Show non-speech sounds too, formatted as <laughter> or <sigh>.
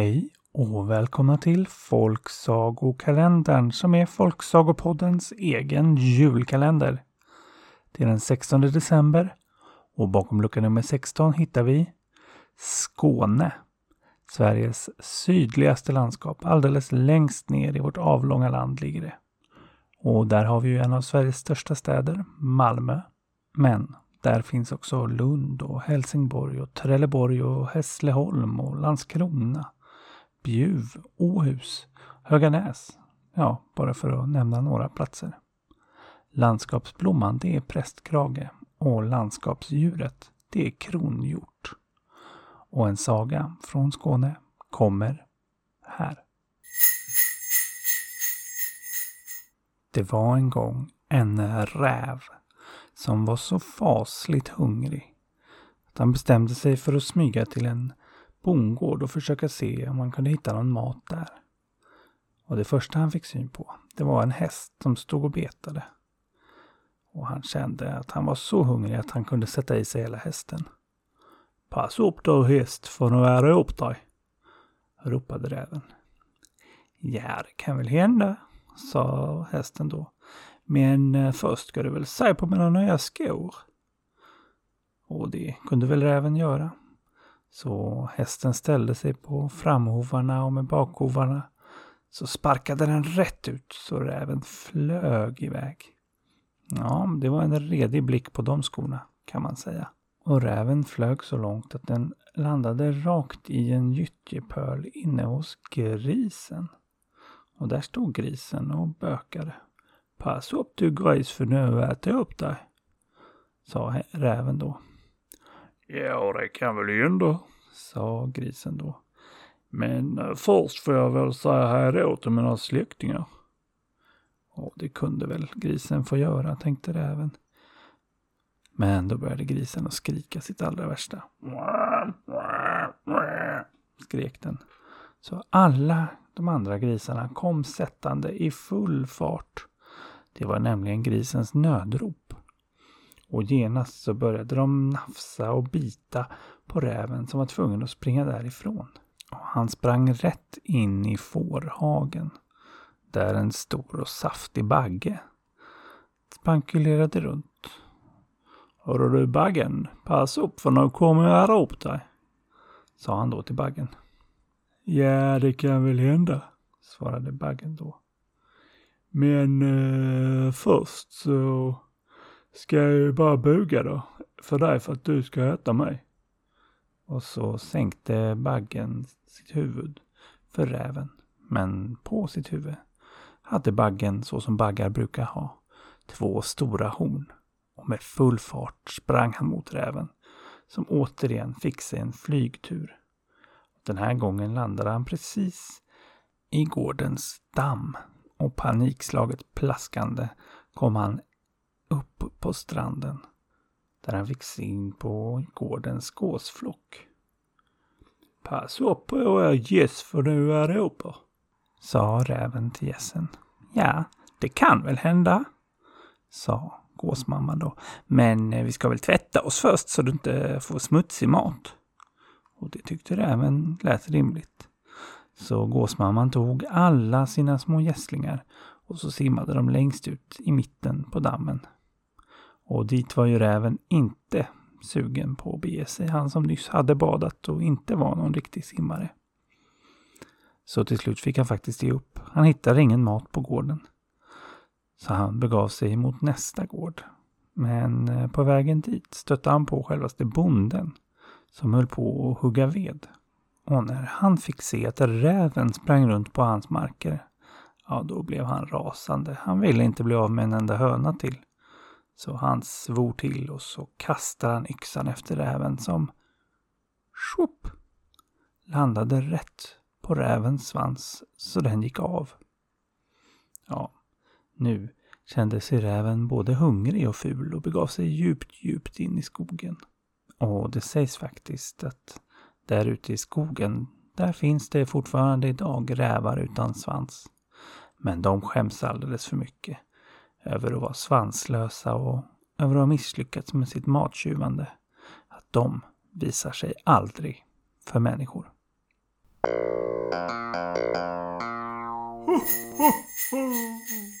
Hej och välkomna till Folksagokalendern som är Folksagopoddens egen julkalender. Det är den 16 december och bakom lucka nummer 16 hittar vi Skåne. Sveriges sydligaste landskap. Alldeles längst ner i vårt avlånga land ligger det. Och där har vi ju en av Sveriges största städer, Malmö. Men där finns också Lund och Helsingborg och Trelleborg och Hässleholm och Landskrona. Bjuv, Åhus, Höganäs. Ja, bara för att nämna några platser. Landskapsblomman det är prästkrage och landskapsdjuret det är kronhjort. Och en saga från Skåne kommer här. Det var en gång en räv som var så fasligt hungrig att han bestämde sig för att smyga till en bondgård och försöka se om han kunde hitta någon mat där. Och det första han fick syn på, det var en häst som stod och betade. Och han kände att han var så hungrig att han kunde sätta i sig hela hästen. Pass upp då häst, för nu är det upp dig, ropade räven. Ja, det kan väl hända, sa hästen då. Men eh, först ska du väl säga på mina nya skor. Och det kunde väl räven göra. Så hästen ställde sig på framhovarna och med bakhovarna så sparkade den rätt ut så räven flög iväg. Ja, det var en redig blick på de skorna kan man säga. Och räven flög så långt att den landade rakt i en gyttjepöl inne hos grisen. Och där stod grisen och bökade. Pass upp du gris för nu äter jag upp dig, sa räven då. Ja, det kan väl hända, sa grisen då. Men eh, först får jag väl säga hej då till mina släktingar. Och det kunde väl grisen få göra, tänkte räven. Men då började grisen att skrika sitt allra värsta. Skrek den. Så alla de andra grisarna kom sättande i full fart. Det var nämligen grisens nödrop. Och genast så började de nafsa och bita på räven som var tvungen att springa därifrån. Och han sprang rätt in i fårhagen. Där en stor och saftig bagge spankulerade runt. Hörru du baggen, pass upp för nu kommer jag här upp dig. Sa han då till baggen. Ja, det kan väl hända, svarade baggen då. Men eh, först så ska jag ju bara buga då för dig för att du ska äta mig. Och så sänkte baggen sitt huvud för räven. Men på sitt huvud hade baggen, så som baggar brukar ha, två stora horn. Och med full fart sprang han mot räven, som återigen fick sig en flygtur. Den här gången landade han precis i gårdens damm och panikslaget plaskande kom han upp på stranden där han fick syn på gårdens gåsflock. Pass upp på era gäss för nu är det uppe, sa räven till gässen. Ja, det kan väl hända, sa gåsmamman då. Men eh, vi ska väl tvätta oss först så du inte får smutsig mat. Och det tyckte räven lät rimligt. Så gåsmamman tog alla sina små gässlingar och så simmade de längst ut i mitten på dammen. Och dit var ju räven inte sugen på att bege sig. Han som nyss hade badat och inte var någon riktig simmare. Så till slut fick han faktiskt ge upp. Han hittade ingen mat på gården. Så han begav sig mot nästa gård. Men eh, på vägen dit stötte han på självaste bonden som höll på att hugga ved. Och när han fick se att räven sprang runt på hans marker, ja då blev han rasande. Han ville inte bli av med en enda höna till. Så han svor till och så kastade han yxan efter räven som Shup! landade rätt på rävens svans så den gick av. Ja, nu kände sig räven både hungrig och ful och begav sig djupt, djupt in i skogen. Och det sägs faktiskt att där ute i skogen, där finns det fortfarande idag rävar utan svans. Men de skäms alldeles för mycket över att vara svanslösa och över att ha misslyckats med sitt mattjuvande. Att de visar sig aldrig för människor. <laughs>